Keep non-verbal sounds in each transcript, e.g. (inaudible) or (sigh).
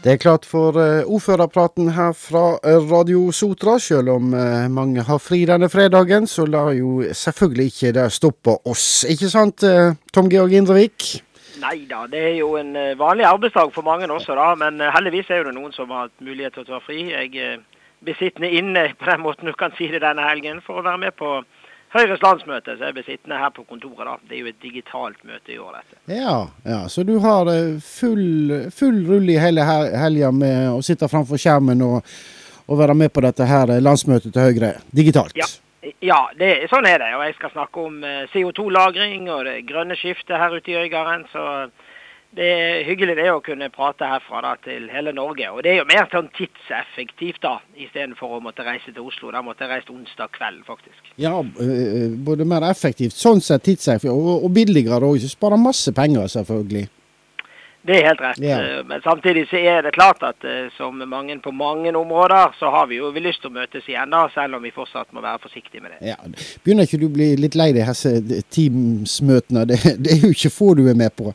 Det er klart for uh, ordførerpraten her fra Radio Sotra. Selv om uh, mange har fri denne fredagen, så lar jo selvfølgelig ikke det stoppe oss. Ikke sant, Tom Georg Indrevik? Nei da, det er jo en vanlig arbeidsdag for mange også, da. Men heldigvis er det noen som har hatt mulighet til å ta fri. Jeg er besittende inne på den måten du kan si det denne helgen, for å være med på Høyres landsmøte, så jeg blir sittende her på kontoret. da. Det er jo et digitalt møte i år, dette. Ja, ja. så du har eh, full, full rull i hele helga med å sitte framfor skjermen og, og, være med på dette her eh, landsmøtet til Høyre digitalt? Ja. Ja, det, sånn er det. Og jeg skal snakke om eh, CO2-lagring og det grønne skiftet her ute i Øygarden. Så det er hyggelig det å kunne prate herfra da, til hele Norge. Og det er jo mer sånn tidseffektivt da, istedenfor å måtte reise til Oslo. Da måtte jeg reist onsdag kveld, faktisk. Ja, både mer effektivt, sånn sett tidseffektivt, og, og billigere òg. Sparer masse penger, selvfølgelig. Det er helt rett. Ja. Men samtidig så er det klart at som mange på mange områder, så har vi jo vi lyst til å møtes igjen, da, selv om vi fortsatt må være forsiktige med det. Ja. Begynner ikke du å bli litt lei disse Teams-møtene? (laughs) Det, det er jo ikke få du er med på?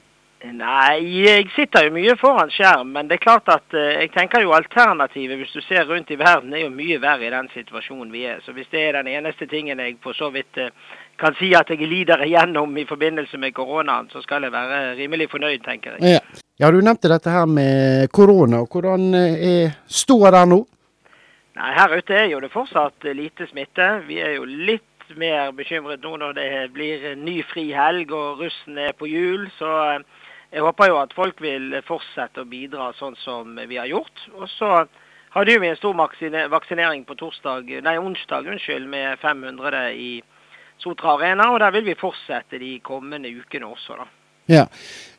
Nei, jeg sitter jo mye foran skjerm, men det er klart at uh, jeg tenker jo alternativet hvis du ser rundt i verden er jo mye verre i den situasjonen vi er. Så hvis det er den eneste tingen jeg på så vidt uh, kan si at jeg lider igjennom i forbindelse med koronaen, så skal jeg være rimelig fornøyd, tenker jeg. Ja, ja du nevnte dette her med korona. Hvordan eh, er ståa der nå? Nei, Her ute er jo det fortsatt lite smitte. Vi er jo litt mer bekymret nå når det blir ny fri helg og russen er på hjul. så... Jeg håper jo at folk vil fortsette å bidra sånn som vi har gjort. Og så hadde vi en stor vaksinering på torsdag, nei, onsdag unnskyld, med 500 i Sotra Arena. Og der vil vi fortsette de kommende ukene også. da. Ja,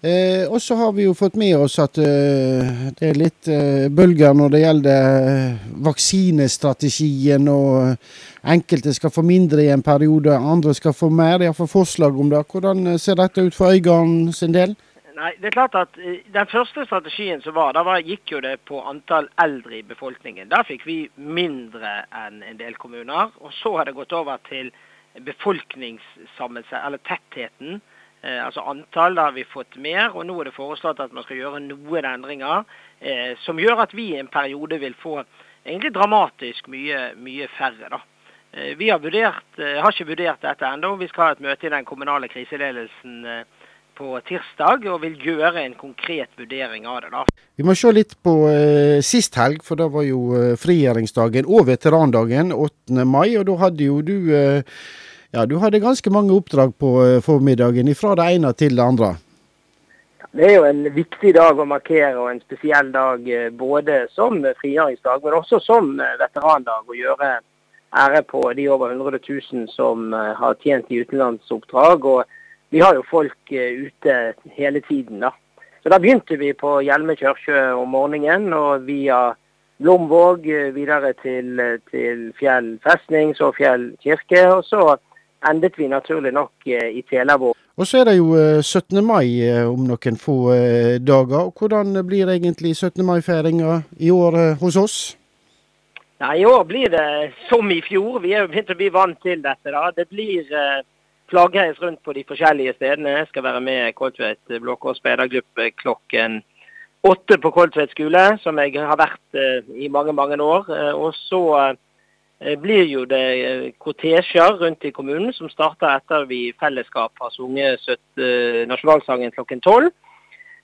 eh, og så har vi jo fått med oss at uh, det er litt uh, bølger når det gjelder vaksinestrategien. og Enkelte skal få mindre i en periode, andre skal få mer. Iallfall forslag om det. Hvordan ser dette ut for Øygarden sin del? Nei, det er klart at eh, Den første strategien som var, da var, gikk jo det på antall eldre i befolkningen. Da fikk vi mindre enn en del kommuner. Og så har det gått over til befolkningssammensetning, eller tettheten. Eh, altså antall, da har vi fått mer. Og nå er det foreslått at man skal gjøre noen endringer eh, som gjør at vi i en periode vil få egentlig dramatisk mye, mye færre. da. Eh, vi har, vurdert, eh, har ikke vurdert dette ennå. Vi skal ha et møte i den kommunale kriseledelsen på tirsdag, og vil gjøre en konkret vurdering av det. da. Vi må se litt på eh, sist helg, for da var jo eh, frigjøringsdagen og veterandagen 8. mai. Og da hadde jo du eh, ja, du hadde ganske mange oppdrag på eh, formiddagen, fra det ene til det andre. Det er jo en viktig dag å markere, og en spesiell dag eh, både som frigjøringsdag, men også som eh, veterandag. Å gjøre ære på de over 100 000 som har tjent i utenlandsoppdrag. og vi har jo folk eh, ute hele tiden, da. Så da begynte vi på Hjelme kirke om morgenen, og via Blomvåg eh, videre til, eh, til Fjell festning, så Fjell kirke. Og så endet vi naturlig nok i Telavåg. Og så er det jo 17. mai om noen få dager. Hvordan blir egentlig 17. mai-feiringa i år hos oss? Nei, I år blir det som i fjor. Vi er jo begynt å bli vant til dette. da. Det blir flaggheis rundt på de forskjellige stedene. Jeg skal være med Koltvedt Blå Kors speidergruppe klokken åtte på Koltvedt skole, som jeg har vært uh, i mange, mange år. Uh, og så uh, blir jo det kortesjer rundt i kommunen som starter etter vi i fellesskap har sunget nasjonalsangen klokken tolv.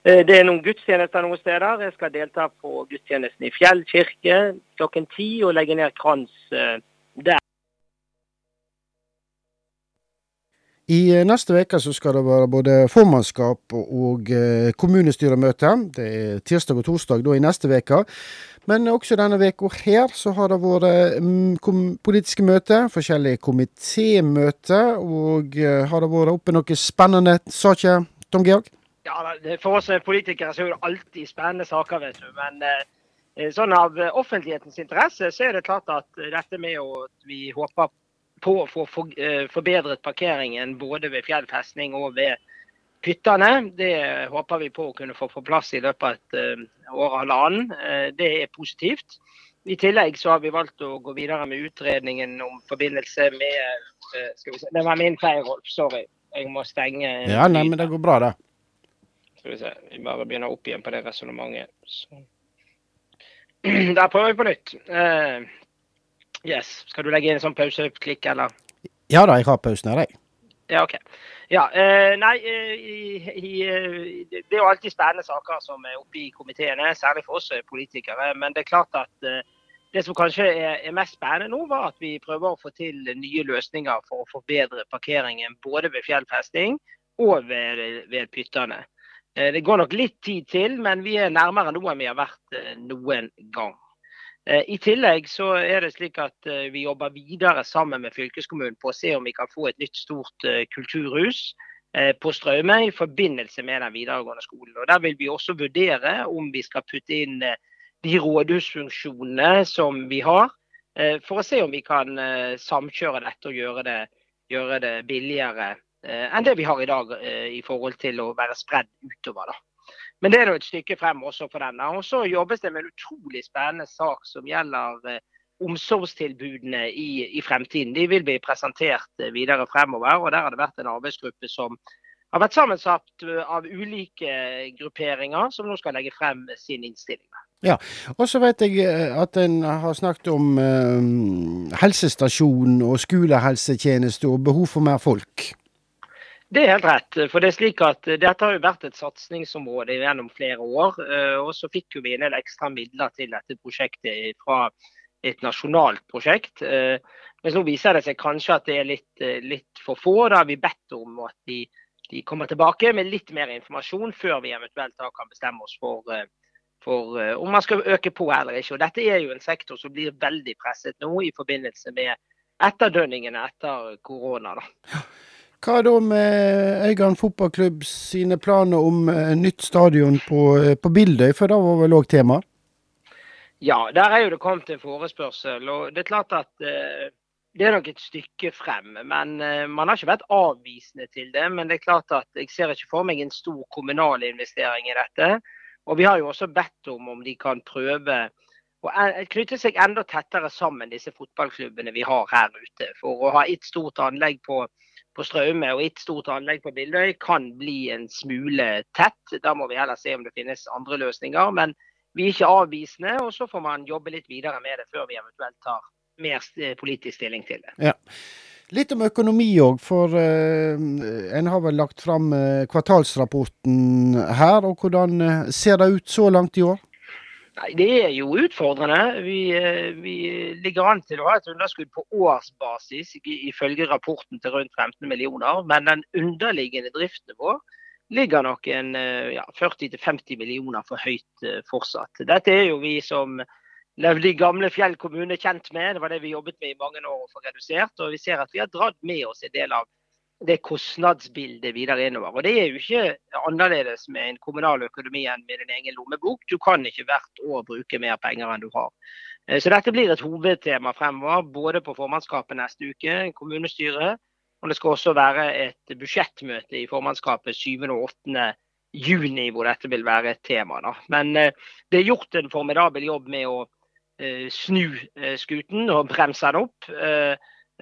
Det er noen gudstjenester noen steder. Jeg skal delta på gudstjenesten i Fjell kirke klokken ti og legge ned krans der. I eh, neste uke skal det være både formannskap og eh, kommunestyremøte. Det er tirsdag og torsdag da i neste uke. Men også denne uka her så har det vært mm, politiske møter, forskjellige komitémøter. Og eh, har det vært oppe noen spennende saker, Tom Georg? Ja, For oss politikere så er det alltid spennende saker, vet du. Men sånn av offentlighetens interesse så er det klart at dette med at vi håper på å få eh, forbedret parkeringen både ved Fjell festning og ved hyttene. Det håper vi på å kunne få på plass i løpet av et uh, år og halvannen. Uh, det er positivt. I tillegg så har vi valgt å gå videre med utredningen om forbindelse med uh, skal vi se, Det var min feil, Rolf. Sorry. Jeg må stenge. Ja, nei, men det går bra, det. Skal vi se. Vi bare begynner opp igjen på det resonnementet. (clears throat) Der prøver vi på nytt. Uh, yes. Skal du legge inn en sånn pauseklikk, eller? Ja da, jeg har pausen her, jeg. Ja, OK. Ja, uh, nei, uh, i, i, det er jo alltid spennende saker som er oppe i komiteene, særlig for oss politikere. Men det er klart at det som kanskje er, er, mest spennende nå, var at vi prøver å få til nye løsninger for å forbedre parkeringen både ved fjellfesting og ved, ved pyttene. Eh, det går nok litt tid til, men vi er nærmere nå enn vi har vært eh, noen gang. Eh, I tillegg så er det slik at vi jobber videre sammen med fylkeskommunen på å se om vi kan få et nytt stort kulturhus på Straume i forbindelse med den videregående skolen. Og Der vil vi også vurdere om vi skal putte inn de rådhusfunksjonene som vi har, for å se om vi kan samkjøre dette og gjøre det, gjøre det billigere Eh, enn det vi har i dag eh, i forhold til å være spredd utover. da. Men det er da et stykke frem også for denne. Og så jobbes det med en utrolig spennende sak som gjelder eh, omsorgstilbudene i, i, fremtiden. De vil bli presentert videre fremover. og Der har det vært en arbeidsgruppe som har vært sammensatt av ulike grupperinger, som nå skal legge frem sin innstilling. Ja, og så vet jeg at en har snakket om eh, helsestasjon og skolehelsetjeneste og behov for mer folk. Det er helt rett. for det er slik at eh, Dette har jo vært et satsingsområde gjennom flere år. Eh, og Så fikk vi en del ekstra midler til dette prosjektet fra et nasjonalt prosjekt. Eh, men nå viser det seg kanskje at det er litt, litt for få. Da har vi bedt om at de, de, kommer tilbake med litt mer informasjon før vi eventuelt da kan bestemme oss for, for om man skal øke på eller ikke. Og Dette er jo en sektor som blir veldig presset nå i forbindelse med etterdønningene etter korona. da. Hva da med Øygarden fotballklubb sine planer om uh, nytt stadion på, uh, på Bildøy, for det var vel òg tema? Ja, der er jo det kommet en forespørsel. og Det er klart at eh, det er nok et stykke frem. men Man har ikke vært avvisende til det. Men det er klart at jeg ser ikke for meg en stor kommunal investering i dette. Og vi har jo også bedt om om de kan prøve å knytte seg enda tettere sammen, disse fotballklubbene vi har her ute. For å ha ett stort anlegg på på Straume og et stort anlegg på Bildøy kan bli en smule tett. Da må vi heller se om det finnes andre løsninger. Men vi er ikke avvisende, og så får man jobbe litt videre med det før vi eventuelt tar mer politisk stilling til det. Ja. Litt om økonomi òg, for uh, en har vel lagt fram uh, kvartalsrapporten her. og Hvordan ser det ut så langt i år? Nei, Det er jo utfordrende. Vi, eh, vi, ligger an til å ha et underskudd på årsbasis ifølge rapporten til rundt 15 millioner. Men den underliggende driften vår ligger nok en eh, ja, 40-50 millioner for høyt eh, fortsatt. Dette er jo vi som levde i gamle Fjell kommune kjent med. Det var det vi jobbet med i mange år å få redusert. Og vi ser at vi har dratt med oss en del av det kostnadsbildet videre innover. Og Det er jo ikke annerledes med en kommunal økonomi enn med din egen lommebok. Du kan ikke hvert år bruke mer penger enn du har. Eh, så dette blir et hovedtema fremover, både på formannskapet neste uke, kommunestyret, og det skal også være et budsjettmøte i formannskapet 7. og 8. juni, hvor dette vil være et tema. Da. Men eh, det er gjort en formidabel jobb med å eh, snu skuten og bremse den opp.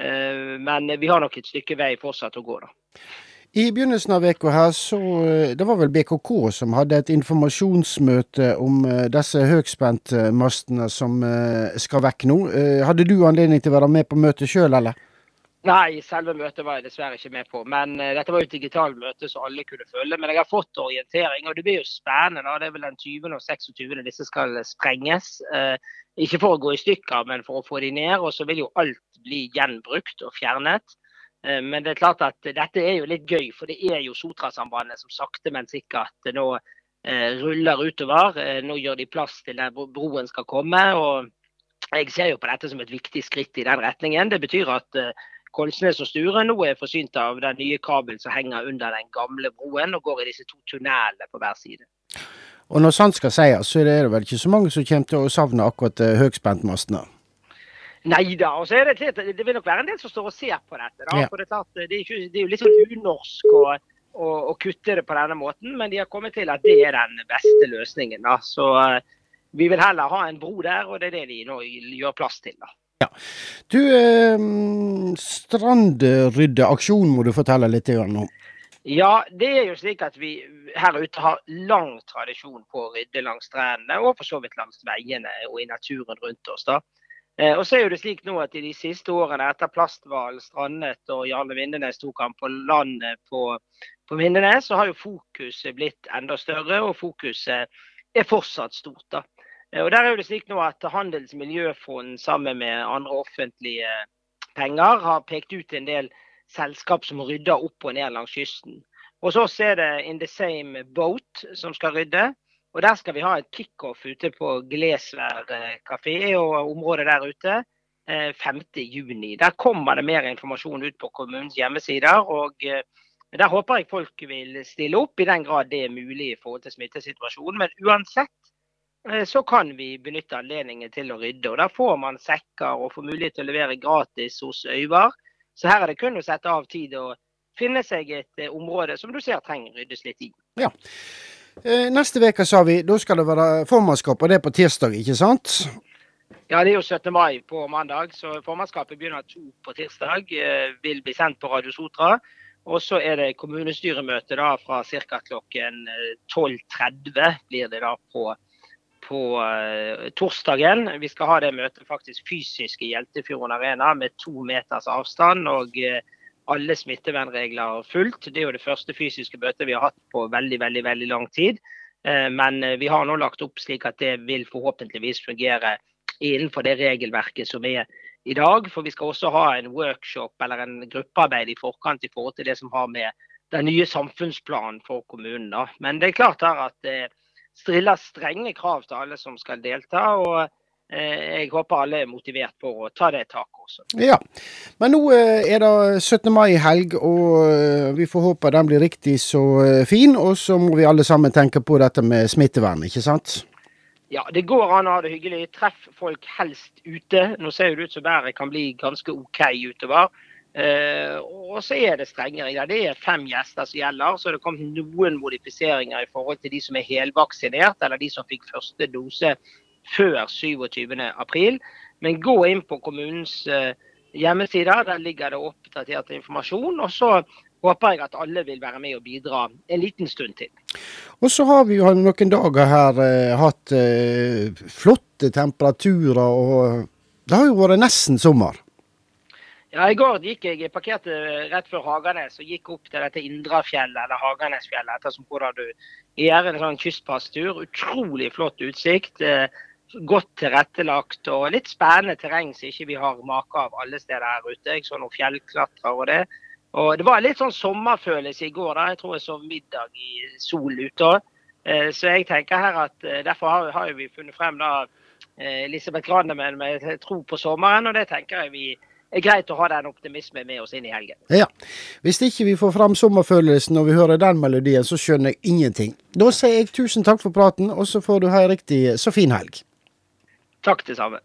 Eh, men vi har nok et stykke vei fortsatt å gå, da. I begynnelsen av veka her, så eh, Det var vel BKK som hadde et informasjonsmøte om eh, disse høyspentmastene som skal vekk nå. Hadde du anledning til å være med på møtet sjøl, eller? Nei, selve møtet var jeg dessverre ikke med på. Men uh, dette var jo et digitalt møte så alle kunne følge. Men jeg har fått orientering, og det blir jo spennende. da. Det er vel den 20. og 26. disse skal sprenges. Uh, ikke for å gå i stykker, men for å få de ned. Og så vil jo alt bli gjenbrukt og fjernet. Uh, men det er klart at dette er jo litt gøy, for det er jo Sotrasambandet som sakte, men sikkert nå ruller utover. nå gjør de plass til der broen skal komme. og jeg ser jo på dette som et viktig skritt i den retningen. Det betyr at Kolsnes og Sture nå er forsynt av den nye kabelen som henger under den gamle broen og går i disse to tunnelene på hver side. Og når sant skal sies, så er det vel ikke så mange som kommer til å savne akkurat uh, høgspentmastene? Nei da. Og så er det, det vil nok være en del som står og ser på dette. Da. Ja. For det er, klart, det, er ikke, det er jo litt sånn unorsk å, å, å, kutte det på denne måten, men de har kommet til at det er den beste løsningen. Da. Så uh, vi vil heller ha en bro der, og det er det de nå gjør plass til. da. Ja. Du, eh, strandryddeaksjon må du fortelle litt om. Ja, det er jo slik at vi her ute har lang tradisjon på å rydde langs strendene, og for så vidt langs veiene og i naturen rundt oss. da. Eh, og så er jo det slik nå at I de siste årene etter Plasthval strandet og Jarle Vindenes tok han på landet på, på Vindenes, så har jo fokuset blitt enda større, og fokuset er fortsatt stort. da. Eh, og der er det slik nå at Handels miljøfond sammen med andre offentlige penger har pekt ut en del selskap som rydder opp og ned langs kysten. Hos oss er det In the Same Boat som skal rydde. Og Der skal vi ha et kickoff ute på Glesvær kafé og området der ute 5.6. Eh, der kommer det mer informasjon ut på kommunens hjemmesider. og eh, Der håper jeg folk vil stille opp, i den grad det er mulig i forhold til smittesituasjonen. Men uansett eh, så kan vi benytte anledningen til å rydde. og Der får man sekker og får mulighet til å levere gratis hos Øyvar. Så her er det kun å sette av tid og finne seg et eh, område som du ser trenger ryddes litt i. Ja. Eh, neste uke, sa vi, da skal det være formannskap, og det er på tirsdag, ikke sant? Ja, det er jo 17. mai på mandag, så formannskapet begynner to på tirsdag. Eh, vil bli sendt på Radio Sotra. Og så er det kommunestyremøte da fra ca. klokken 12.30 blir det da på på uh, torsdagen. Vi skal ha det møtet faktisk fysisk i Hjeltefjorden Arena med to meters avstand og uh, alle smittevernregler fulgt. Det er jo det første fysiske møtet vi har hatt på veldig, veldig, veldig lang tid. Uh, men vi har nå lagt opp slik at det vil forhåpentligvis fungere innenfor det regelverket som er i dag. For vi skal også ha en workshop eller en gruppearbeid i forkant i forhold til det som har med den nye samfunnsplanen for kommunen. Men det er klart her at stiller strenge krav til alle som skal delta. og eh, jeg håper alle er motivert på å ta det taket også. Ja, Men nå eh, er det 17. mai-helg, og eh, vi får håpe den blir riktig så fin. Og så må vi alle sammen tenke på dette med smittevern, ikke sant? Ja, det går an å ha det hyggelig. Treff folk helst ute. Nå ser det ut som været kan bli ganske OK utover. Uh, og så er det strengere. Ja, det er fem gjester som gjelder. Så det kommet noen modifiseringer i forhold til de som er helvaksinert, eller de som fikk første dose før 27.4. Men gå inn på kommunens uh, hjemmesider. Der ligger det oppdatert informasjon. Og så håper jeg at alle vil være med og bidra en liten stund til. Og så har vi jo noen dager her eh, hatt flotte temperaturer, og det har jo vært nesten sommer. Ja, I går gikk jeg, jeg parkerte rett før Haganes og gikk opp til dette Indrafjellet, eller Haganesfjellet, ettersom hvordan du gjør en sånn kystpasstur. Utrolig flott utsikt. Eh, godt tilrettelagt og litt spennende terreng som ikke vi har make av alle steder her ute. Jeg så noen fjellklatrer og det. Og Det var litt sånn sommerfølelse i går. da. Jeg tror jeg sov middag i sol ute. Eh, så jeg tenker her at eh, derfor har, vi funnet frem da Elisabeth Granemen med tro på sommeren, og det tenker jeg vi er greit å ha den optimismen med oss inn i helgen. Ja. Hvis ikke vi får fram sommerfølelsen når vi hører den melodien, så skjønner jeg ingenting. Da sier jeg tusen takk for praten, og så får du ha ei riktig så fin helg. Takk det samme.